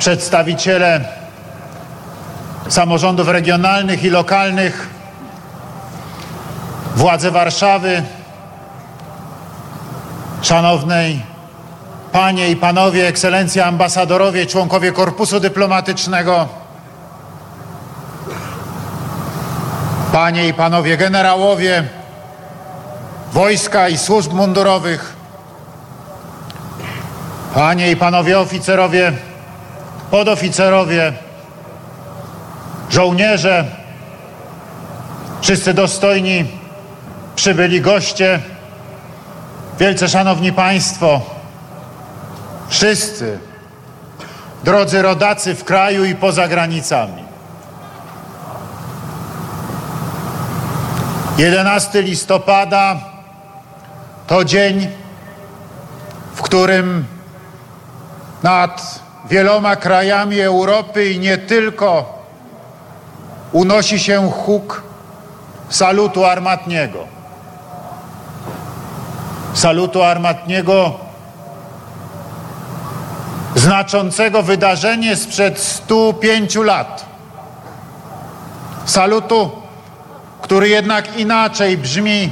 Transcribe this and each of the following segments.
przedstawiciele samorządów regionalnych i lokalnych, władze Warszawy, szanownej panie i panowie, ekscelencje ambasadorowie, członkowie korpusu dyplomatycznego, panie i panowie generałowie wojska i służb mundurowych, panie i panowie oficerowie, podoficerowie, żołnierze, wszyscy dostojni przybyli goście, wielce szanowni państwo, wszyscy, drodzy rodacy w kraju i poza granicami. 11 listopada to dzień, w którym nad wieloma krajami Europy i nie tylko unosi się huk salutu armatniego. Salutu armatniego znaczącego wydarzenie sprzed 105 lat. Salutu, który jednak inaczej brzmi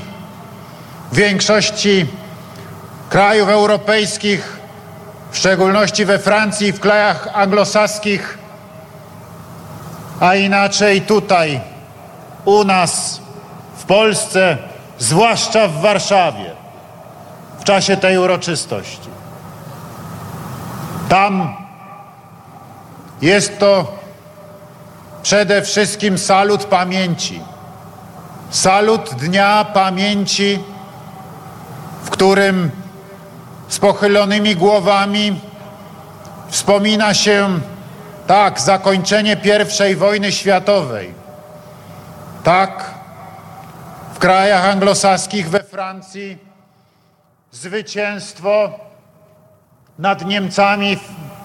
w większości krajów europejskich, w szczególności we Francji w krajach anglosaskich, a inaczej tutaj, u nas, w Polsce, zwłaszcza w Warszawie, w czasie tej uroczystości. Tam jest to przede wszystkim salut pamięci. Salut Dnia Pamięci, w którym z pochylonymi głowami wspomina się tak zakończenie I wojny światowej, tak w krajach anglosaskich we Francji zwycięstwo nad Niemcami,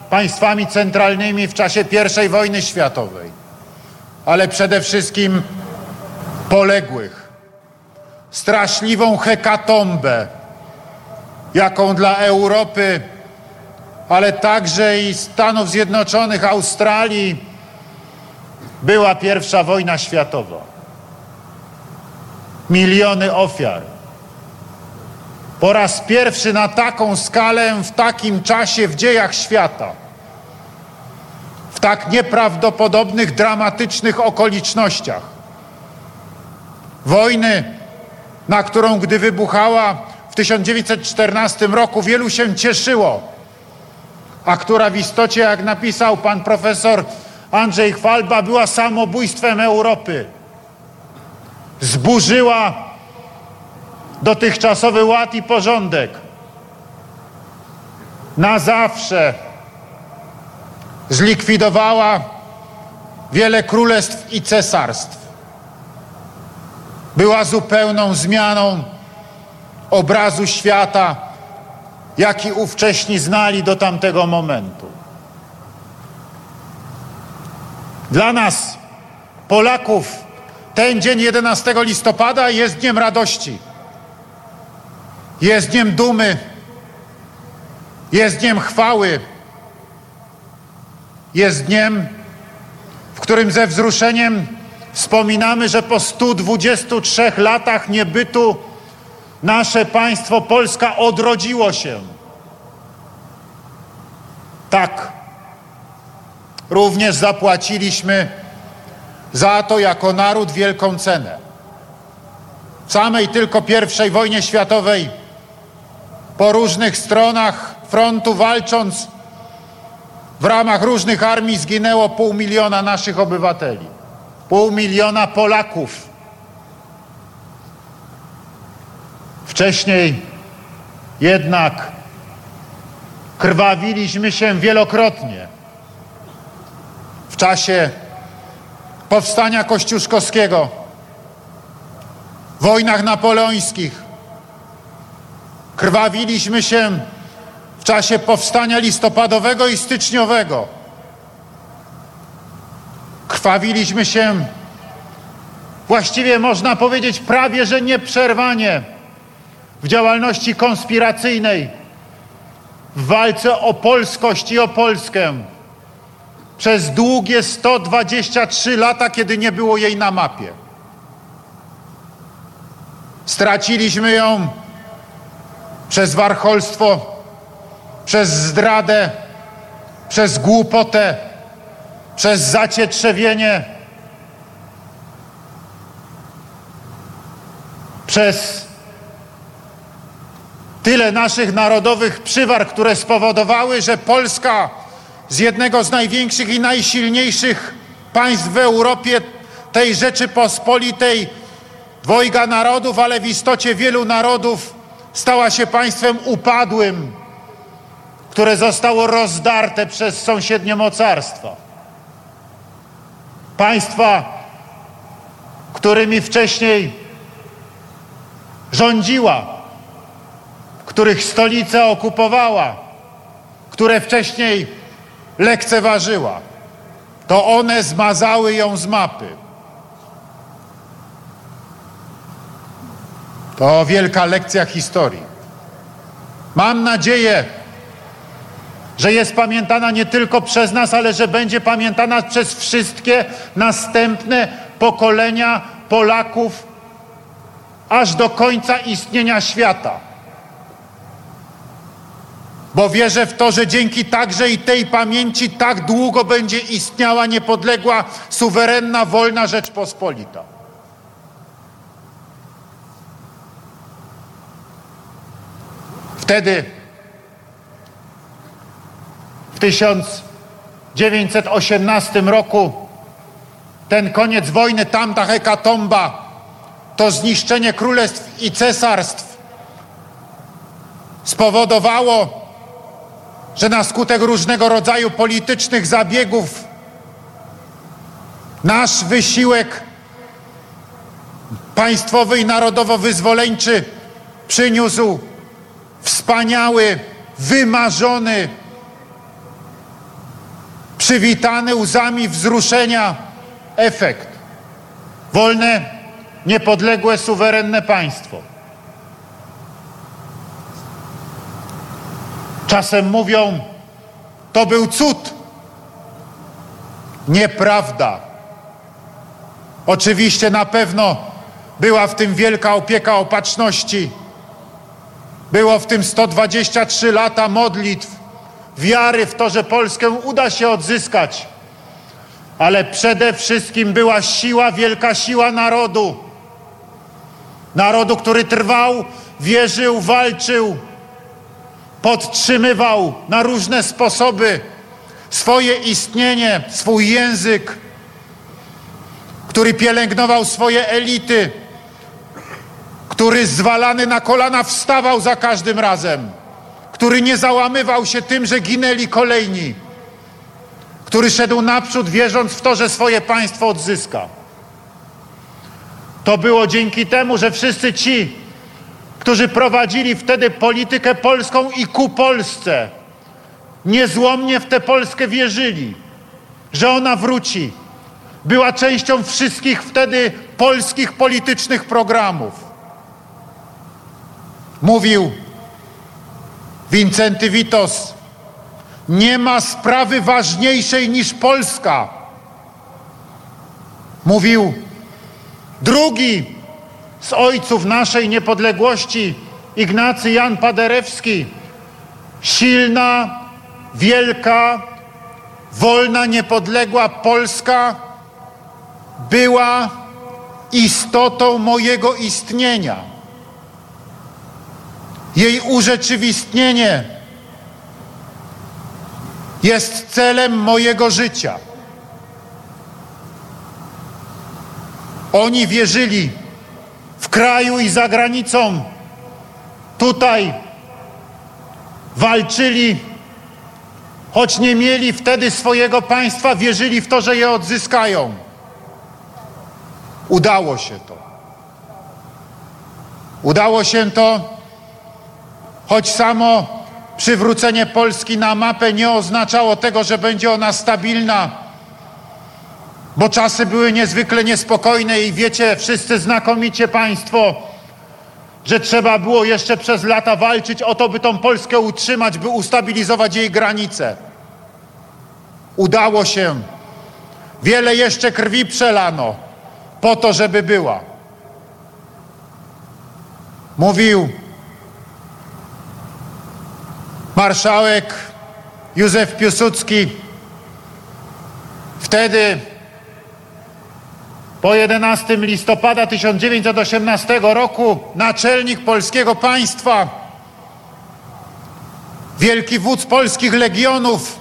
państwami centralnymi w czasie I wojny światowej, ale przede wszystkim poległych, straszliwą hekatombę, jaką dla Europy, ale także i Stanów Zjednoczonych, Australii była pierwsza wojna światowa. Miliony ofiar. Po raz pierwszy na taką skalę, w takim czasie w dziejach świata. W tak nieprawdopodobnych, dramatycznych okolicznościach. Wojny, na którą gdy wybuchała w 1914 roku wielu się cieszyło, a która w istocie, jak napisał pan profesor Andrzej Chwalba, była samobójstwem Europy. Zburzyła dotychczasowy ład i porządek. Na zawsze zlikwidowała wiele królestw i cesarstw. Była zupełną zmianą obrazu świata, jaki ówcześni znali do tamtego momentu. Dla nas, Polaków, ten dzień 11 listopada jest dniem radości, jest dniem dumy, jest dniem chwały, jest dniem, w którym ze wzruszeniem wspominamy, że po 123 latach niebytu nasze państwo Polska odrodziło się. Tak, również zapłaciliśmy za to jako naród wielką cenę. W samej tylko I wojnie światowej po różnych stronach frontu walcząc w ramach różnych armii zginęło pół miliona naszych obywateli, pół miliona Polaków. Wcześniej jednak krwawiliśmy się wielokrotnie w czasie powstania kościuszkowskiego, wojnach napoleońskich. Krwawiliśmy się w czasie powstania listopadowego i styczniowego. Krwawiliśmy się właściwie można powiedzieć prawie że nieprzerwanie w działalności konspiracyjnej, w walce o polskość i o Polskę, przez długie 123 lata, kiedy nie było jej na mapie. Straciliśmy ją przez warcholstwo, przez zdradę, przez głupotę, przez zacietrzewienie, przez tyle naszych narodowych przywar, które spowodowały, że Polska z jednego z największych i najsilniejszych państw w Europie, tej Rzeczypospolitej, dwojga narodów, ale w istocie wielu narodów, stała się państwem upadłym, które zostało rozdarte przez sąsiednie mocarstwa. Państwa, którymi wcześniej rządziła, których stolice okupowała, które wcześniej lekceważyła. To one zmazały ją z mapy. To wielka lekcja historii. Mam nadzieję, że jest pamiętana nie tylko przez nas, ale że będzie pamiętana przez wszystkie następne pokolenia Polaków aż do końca istnienia świata. Bo wierzę w to, że dzięki także i tej pamięci tak długo będzie istniała niepodległa, suwerenna, wolna Rzeczpospolita. Wtedy w 1918 roku ten koniec wojny, tamta hekatomba, to zniszczenie królestw i cesarstw spowodowało, że na skutek różnego rodzaju politycznych zabiegów nasz wysiłek państwowy i narodowo-wyzwoleńczy przyniósł wspaniały, wymarzony, przywitany łzami wzruszenia efekt. Wolne, niepodległe, suwerenne państwo. Czasem mówią, to był cud. Nieprawda. Oczywiście na pewno była w tym wielka opieka opatrzności. Było w tym 123 lata modlitw, wiary w to, że Polskę uda się odzyskać. Ale przede wszystkim była siła, wielka siła narodu. Narodu, który trwał, wierzył, walczył, podtrzymywał na różne sposoby swoje istnienie, swój język, który pielęgnował swoje elity, który zwalany na kolana wstawał za każdym razem, który nie załamywał się tym, że ginęli kolejni, który szedł naprzód, wierząc w to, że swoje państwo odzyska. To było dzięki temu, że wszyscy ci, którzy prowadzili wtedy politykę polską i ku Polsce, niezłomnie w tę Polskę wierzyli, że ona wróci. Była częścią wszystkich wtedy polskich politycznych programów. Mówił Wincenty Witos, nie ma sprawy ważniejszej niż Polska. Mówił drugi z ojców naszej niepodległości, Ignacy Jan Paderewski, silna, wielka, wolna, niepodległa Polska była istotą mojego istnienia. Jej urzeczywistnienie jest celem mojego życia. Oni wierzyli, w kraju i za granicą. Tutaj walczyli, choć nie mieli wtedy swojego państwa, wierzyli w to, że je odzyskają. Udało się to. Udało się to, choć samo przywrócenie Polski na mapę nie oznaczało tego, że będzie ona stabilna bo czasy były niezwykle niespokojne i wiecie wszyscy znakomicie Państwo, że trzeba było jeszcze przez lata walczyć o to, by tą Polskę utrzymać, by ustabilizować jej granice. udało się. Wiele jeszcze krwi przelano po to, żeby była. Mówił marszałek Józef Piłsudski wtedy po 11 listopada 1918 roku naczelnik polskiego państwa, wielki wódz polskich legionów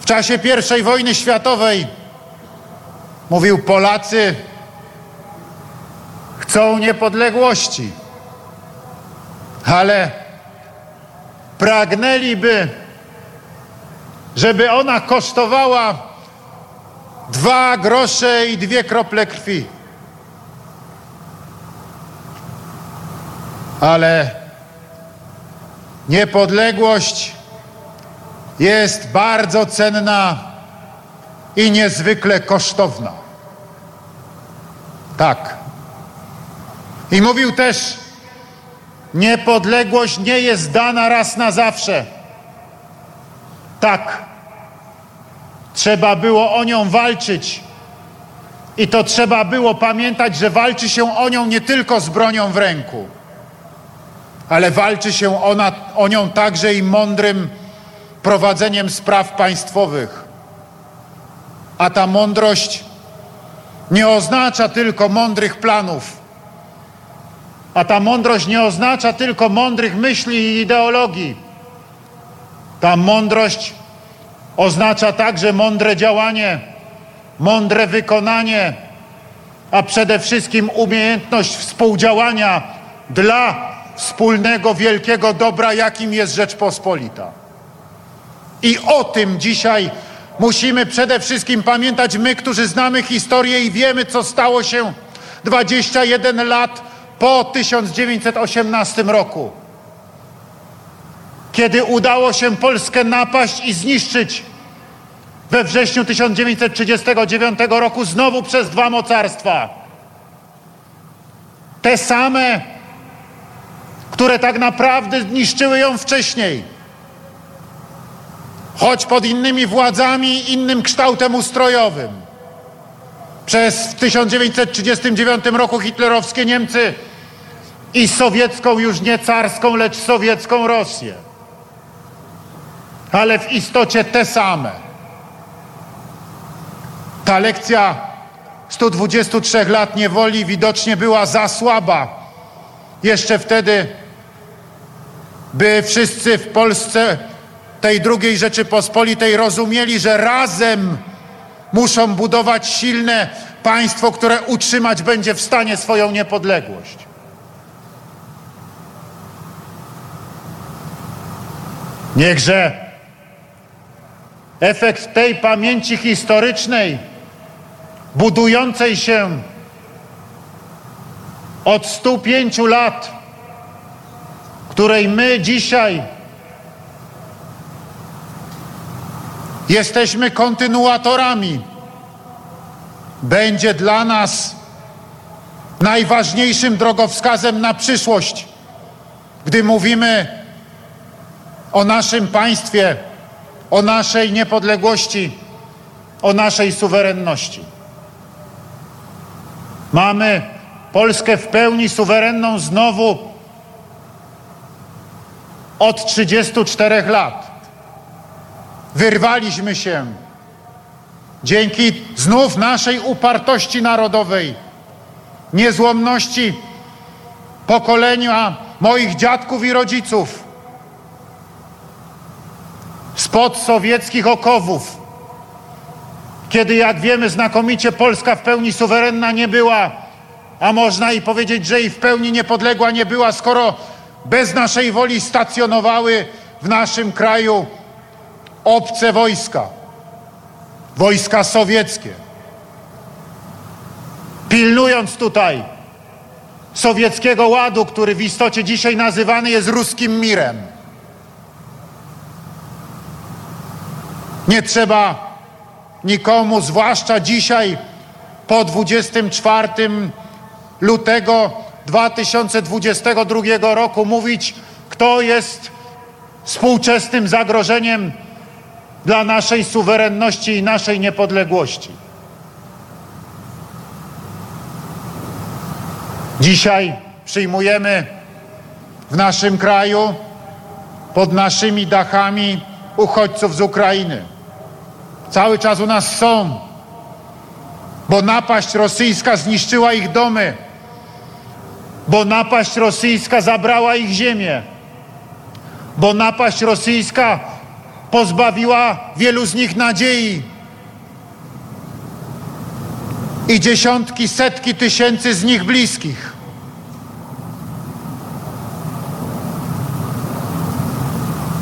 w czasie I wojny światowej mówił Polacy chcą niepodległości, ale pragnęliby, żeby ona kosztowała dwa grosze i dwie krople krwi. Ale niepodległość jest bardzo cenna i niezwykle kosztowna. Tak. I mówił też, niepodległość nie jest dana raz na zawsze. Tak. Trzeba było o nią walczyć. I to trzeba było pamiętać, że walczy się o nią nie tylko z bronią w ręku, ale walczy się ona, o nią także i mądrym prowadzeniem spraw państwowych. A ta mądrość nie oznacza tylko mądrych planów, a ta mądrość nie oznacza tylko mądrych myśli i ideologii. Ta mądrość oznacza także mądre działanie, mądre wykonanie, a przede wszystkim umiejętność współdziałania dla wspólnego wielkiego dobra, jakim jest Rzeczpospolita. I o tym dzisiaj musimy przede wszystkim pamiętać my, którzy znamy historię i wiemy, co stało się 21 lat po 1918 roku kiedy udało się Polskę napaść i zniszczyć we wrześniu 1939 roku znowu przez dwa mocarstwa. Te same, które tak naprawdę niszczyły ją wcześniej. Choć pod innymi władzami, innym kształtem ustrojowym. Przez w 1939 roku hitlerowskie Niemcy i sowiecką, już nie carską, lecz sowiecką Rosję ale w istocie te same. Ta lekcja 123 lat niewoli widocznie była za słaba jeszcze wtedy, by wszyscy w Polsce tej drugiej Rzeczypospolitej rozumieli, że razem muszą budować silne państwo, które utrzymać będzie w stanie swoją niepodległość. Niechże efekt tej pamięci historycznej, budującej się od 105 lat, której my dzisiaj jesteśmy kontynuatorami, będzie dla nas najważniejszym drogowskazem na przyszłość, gdy mówimy o naszym państwie o naszej niepodległości, o naszej suwerenności. Mamy Polskę w pełni suwerenną znowu od 34 lat. Wyrwaliśmy się dzięki znów naszej upartości narodowej, niezłomności pokolenia moich dziadków i rodziców spod sowieckich okowów, kiedy, jak wiemy, znakomicie Polska w pełni suwerenna nie była, a można i powiedzieć, że i w pełni niepodległa nie była, skoro bez naszej woli stacjonowały w naszym kraju obce wojska, wojska sowieckie. Pilnując tutaj sowieckiego ładu, który w istocie dzisiaj nazywany jest ruskim mirem. Nie trzeba nikomu, zwłaszcza dzisiaj po 24 lutego 2022 roku mówić, kto jest współczesnym zagrożeniem dla naszej suwerenności i naszej niepodległości. Dzisiaj przyjmujemy w naszym kraju, pod naszymi dachami uchodźców z Ukrainy. Cały czas u nas są, bo napaść rosyjska zniszczyła ich domy, bo napaść rosyjska zabrała ich ziemię, bo napaść rosyjska pozbawiła wielu z nich nadziei. I dziesiątki, setki tysięcy z nich bliskich.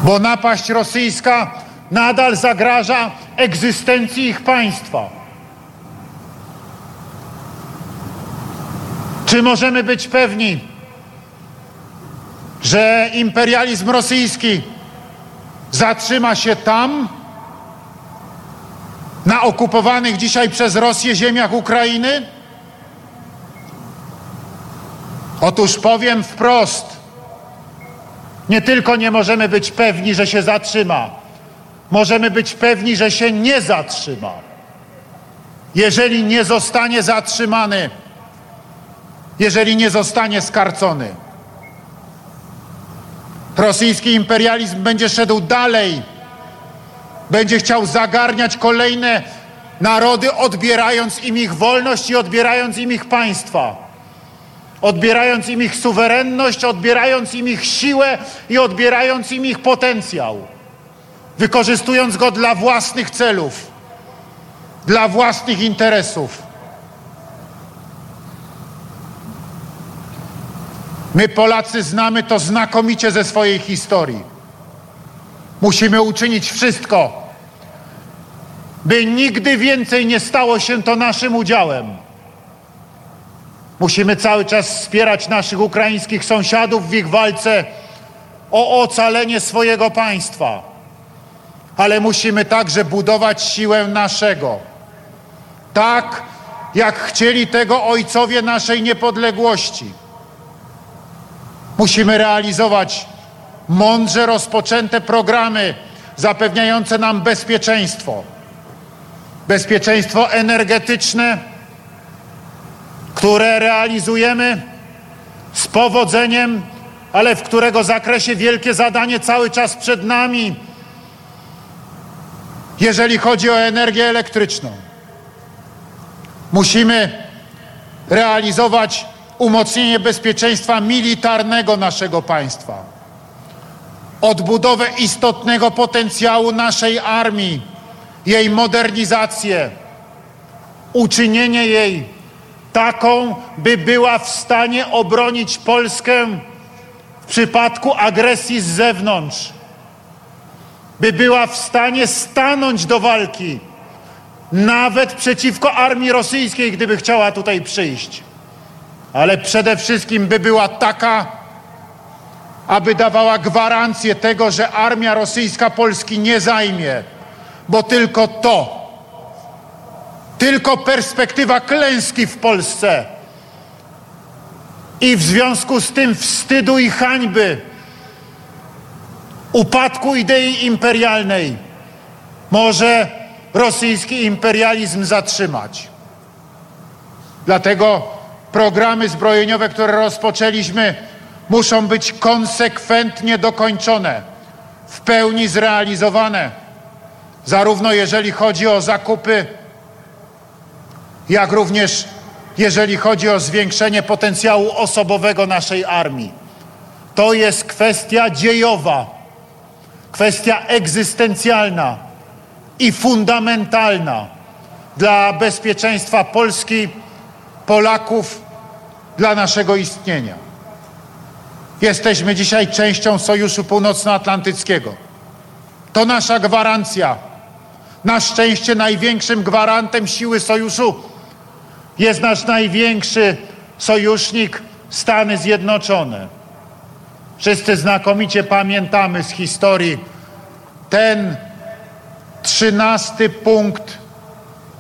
Bo napaść rosyjska nadal zagraża egzystencji ich państwa. Czy możemy być pewni, że imperializm rosyjski zatrzyma się tam, na okupowanych dzisiaj przez Rosję ziemiach Ukrainy? Otóż powiem wprost, nie tylko nie możemy być pewni, że się zatrzyma, możemy być pewni, że się nie zatrzyma. Jeżeli nie zostanie zatrzymany, jeżeli nie zostanie skarcony. Rosyjski imperializm będzie szedł dalej, będzie chciał zagarniać kolejne narody, odbierając im ich wolność i odbierając im ich państwa, odbierając im ich suwerenność, odbierając im ich siłę i odbierając im ich potencjał, wykorzystując go dla własnych celów, dla własnych interesów. My, Polacy, znamy to znakomicie ze swojej historii. Musimy uczynić wszystko, by nigdy więcej nie stało się to naszym udziałem. Musimy cały czas wspierać naszych ukraińskich sąsiadów w ich walce o ocalenie swojego państwa, ale musimy także budować siłę naszego. Tak, jak chcieli tego ojcowie naszej niepodległości. Musimy realizować mądrze rozpoczęte programy zapewniające nam bezpieczeństwo. Bezpieczeństwo energetyczne, które realizujemy z powodzeniem, ale w którego zakresie wielkie zadanie cały czas przed nami, jeżeli chodzi o energię elektryczną. Musimy realizować umocnienie bezpieczeństwa militarnego naszego państwa, odbudowę istotnego potencjału naszej armii, jej modernizację, uczynienie jej taką, by była w stanie obronić Polskę w przypadku agresji z zewnątrz, by była w stanie stanąć do walki, nawet przeciwko armii rosyjskiej, gdyby chciała tutaj przyjść. Ale przede wszystkim by była taka, aby dawała gwarancję tego, że armia rosyjska Polski nie zajmie, bo tylko to, tylko perspektywa klęski w Polsce i w związku z tym wstydu i hańby, upadku idei imperialnej może rosyjski imperializm zatrzymać. Dlatego programy zbrojeniowe, które rozpoczęliśmy, muszą być konsekwentnie dokończone, w pełni zrealizowane, zarówno jeżeli chodzi o zakupy, jak również jeżeli chodzi o zwiększenie potencjału osobowego naszej armii. To jest kwestia dziejowa, kwestia egzystencjalna i fundamentalna dla bezpieczeństwa Polski, Polaków dla naszego istnienia. Jesteśmy dzisiaj częścią Sojuszu Północnoatlantyckiego. To nasza gwarancja. Na szczęście największym gwarantem siły sojuszu jest nasz największy sojusznik Stany Zjednoczone. Wszyscy znakomicie pamiętamy z historii ten trzynasty punkt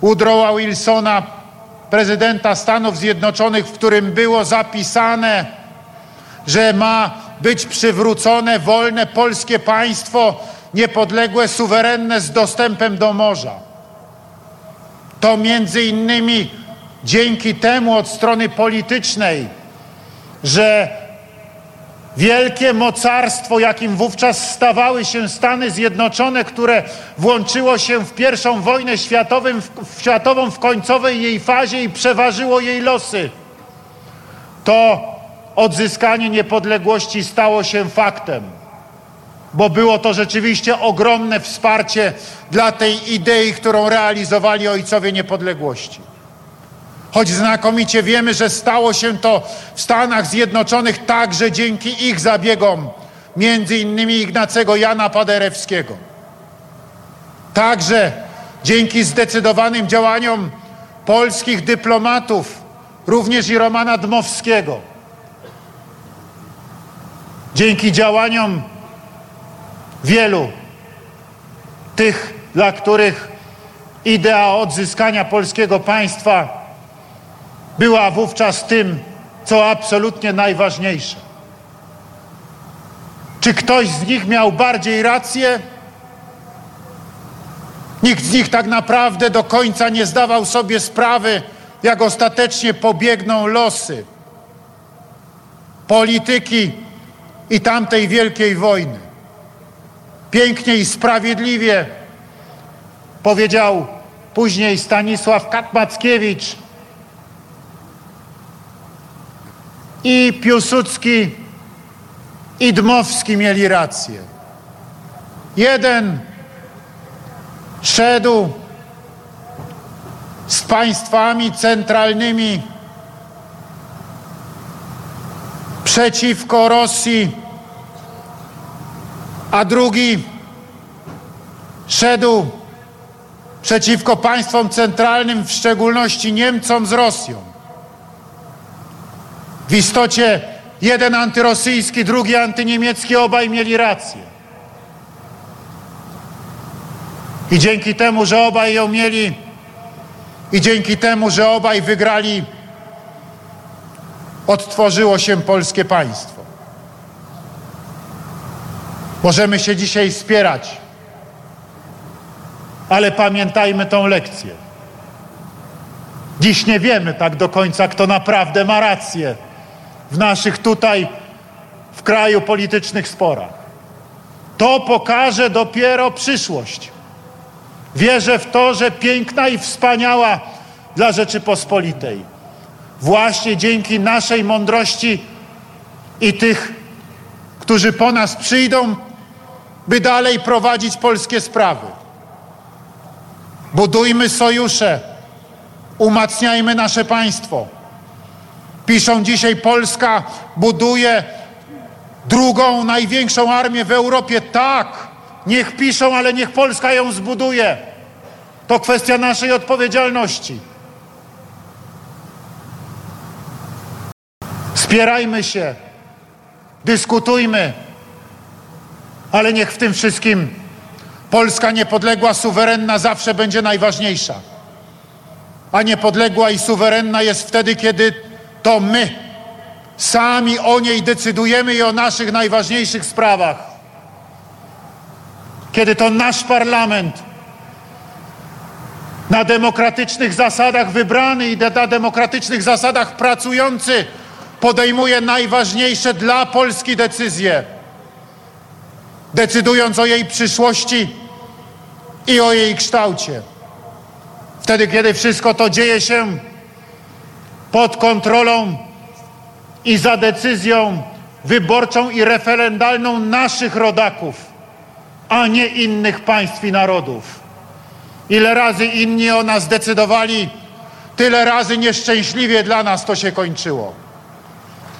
Woodrowa Wilsona prezydenta Stanów Zjednoczonych, w którym było zapisane, że ma być przywrócone wolne polskie państwo niepodległe, suwerenne z dostępem do morza. To między innymi dzięki temu od strony politycznej, że wielkie mocarstwo, jakim wówczas stawały się Stany Zjednoczone, które włączyło się w pierwszą wojnę światową, w, światową w końcowej jej fazie i przeważyło jej losy, to odzyskanie niepodległości stało się faktem bo było to rzeczywiście ogromne wsparcie dla tej idei, którą realizowali ojcowie niepodległości. Choć znakomicie wiemy, że stało się to w Stanach Zjednoczonych także dzięki ich zabiegom, między innymi Ignacego Jana Paderewskiego. Także dzięki zdecydowanym działaniom polskich dyplomatów, również i Romana Dmowskiego. Dzięki działaniom wielu tych, dla których idea odzyskania polskiego państwa była wówczas tym, co absolutnie najważniejsze. Czy ktoś z nich miał bardziej rację? Nikt z nich tak naprawdę do końca nie zdawał sobie sprawy, jak ostatecznie pobiegną losy polityki i tamtej wielkiej wojny pięknie i sprawiedliwie powiedział później Stanisław Katmackiewicz i Piłsudski i Dmowski mieli rację. Jeden szedł z państwami centralnymi przeciwko Rosji a drugi szedł przeciwko państwom centralnym, w szczególności Niemcom z Rosją. W istocie jeden antyrosyjski, drugi antyniemiecki, obaj mieli rację. I dzięki temu, że obaj ją mieli, i dzięki temu, że obaj wygrali, odtworzyło się polskie państwo. Możemy się dzisiaj spierać, ale pamiętajmy tą lekcję. Dziś nie wiemy tak do końca, kto naprawdę ma rację w naszych tutaj, w kraju politycznych sporach. To pokaże dopiero przyszłość. Wierzę w to, że piękna i wspaniała dla Rzeczypospolitej. Właśnie dzięki naszej mądrości i tych, którzy po nas przyjdą, by dalej prowadzić polskie sprawy. Budujmy sojusze, umacniajmy nasze państwo. Piszą dzisiaj, Polska buduje drugą największą armię w Europie. Tak, niech piszą, ale niech Polska ją zbuduje. To kwestia naszej odpowiedzialności. Spierajmy się, dyskutujmy ale niech w tym wszystkim Polska niepodległa, suwerenna zawsze będzie najważniejsza. A niepodległa i suwerenna jest wtedy, kiedy to my sami o niej decydujemy i o naszych najważniejszych sprawach. Kiedy to nasz parlament na demokratycznych zasadach wybrany i na demokratycznych zasadach pracujący podejmuje najważniejsze dla Polski decyzje decydując o jej przyszłości i o jej kształcie. Wtedy, kiedy wszystko to dzieje się pod kontrolą i za decyzją wyborczą i referendalną naszych rodaków, a nie innych państw i narodów. Ile razy inni o nas decydowali, tyle razy nieszczęśliwie dla nas to się kończyło.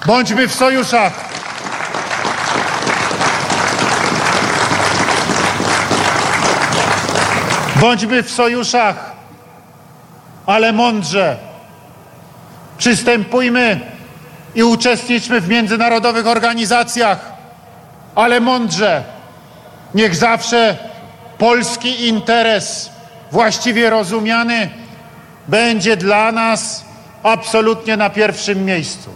Bądźmy w sojuszach. Bądźmy w sojuszach, ale mądrze. Przystępujmy i uczestniczmy w międzynarodowych organizacjach, ale mądrze. Niech zawsze polski interes, właściwie rozumiany, będzie dla nas absolutnie na pierwszym miejscu.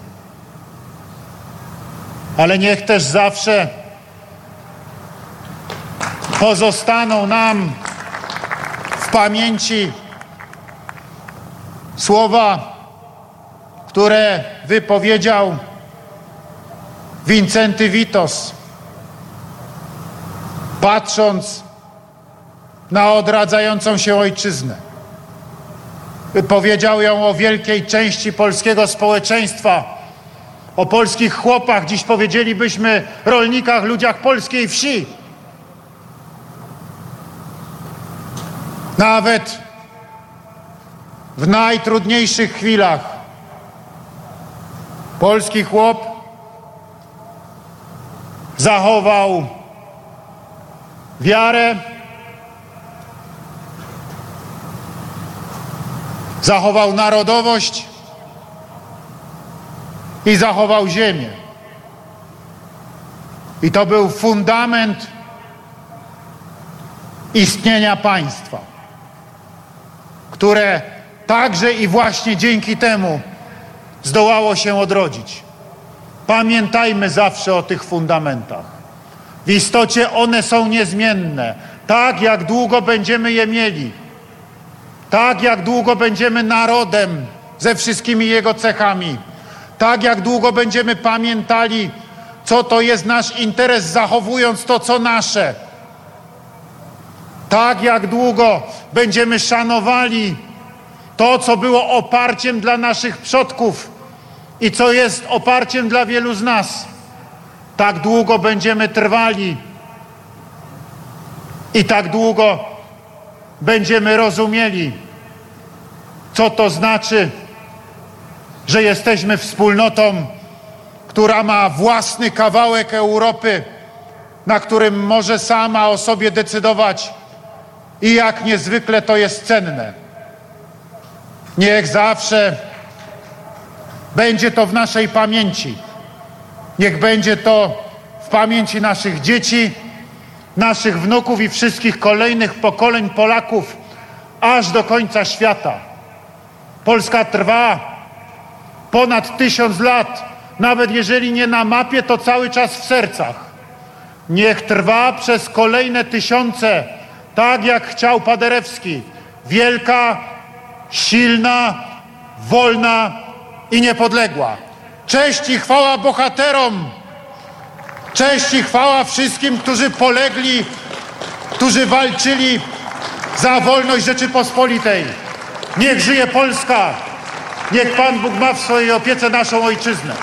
Ale niech też zawsze pozostaną nam w pamięci słowa, które wypowiedział Wincenty Witos, patrząc na odradzającą się ojczyznę. Wypowiedział ją o wielkiej części polskiego społeczeństwa, o polskich chłopach, dziś powiedzielibyśmy rolnikach, ludziach polskiej wsi. Nawet w najtrudniejszych chwilach polski chłop zachował wiarę, zachował narodowość i zachował ziemię. I to był fundament istnienia państwa, które także i właśnie dzięki temu zdołało się odrodzić. Pamiętajmy zawsze o tych fundamentach. W istocie one są niezmienne. Tak jak długo będziemy je mieli, tak jak długo będziemy narodem ze wszystkimi jego cechami, tak jak długo będziemy pamiętali, co to jest nasz interes, zachowując to, co nasze. Tak jak długo będziemy szanowali to, co było oparciem dla naszych przodków i co jest oparciem dla wielu z nas. Tak długo będziemy trwali i tak długo będziemy rozumieli, co to znaczy, że jesteśmy wspólnotą, która ma własny kawałek Europy, na którym może sama o sobie decydować i jak niezwykle to jest cenne. Niech zawsze będzie to w naszej pamięci. Niech będzie to w pamięci naszych dzieci, naszych wnuków i wszystkich kolejnych pokoleń Polaków, aż do końca świata. Polska trwa ponad tysiąc lat, nawet jeżeli nie na mapie, to cały czas w sercach. Niech trwa przez kolejne tysiące, tak jak chciał Paderewski. Wielka, silna, wolna i niepodległa. Cześć i chwała bohaterom! Cześć i chwała wszystkim, którzy polegli, którzy walczyli za wolność Rzeczypospolitej. Niech żyje Polska! Niech Pan Bóg ma w swojej opiece naszą ojczyznę.